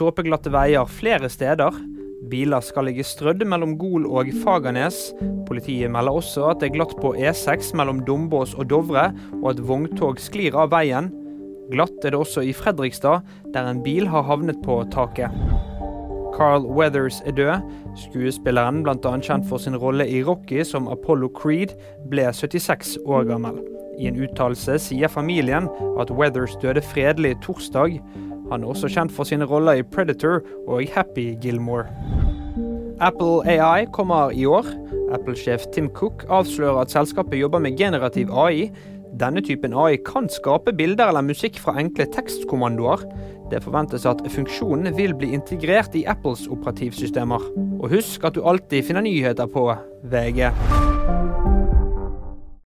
såpeglatte veier flere steder. Biler skal ligge strødd mellom Gol og Fagernes. Politiet melder også at det er glatt på E6 mellom Dombås og Dovre, og at vogntog sklir av veien. Glatt er det også i Fredrikstad, der en bil har havnet på taket. Carl Weathers er død. Skuespilleren, bl.a. kjent for sin rolle i Rocky som Apollo Creed, ble 76 år gammel. I en uttalelse sier familien at Weathers døde fredelig torsdag. Han er også kjent for sine roller i Predator og Happy Gilmore. Apple AI kommer i år. Apple-sjef Tim Cook avslører at selskapet jobber med generativ AI. Denne typen AI kan skape bilder eller musikk fra enkle tekstkommandoer. Det forventes at funksjonen vil bli integrert i Apples operativsystemer. Og husk at du alltid finner nyheter på VG.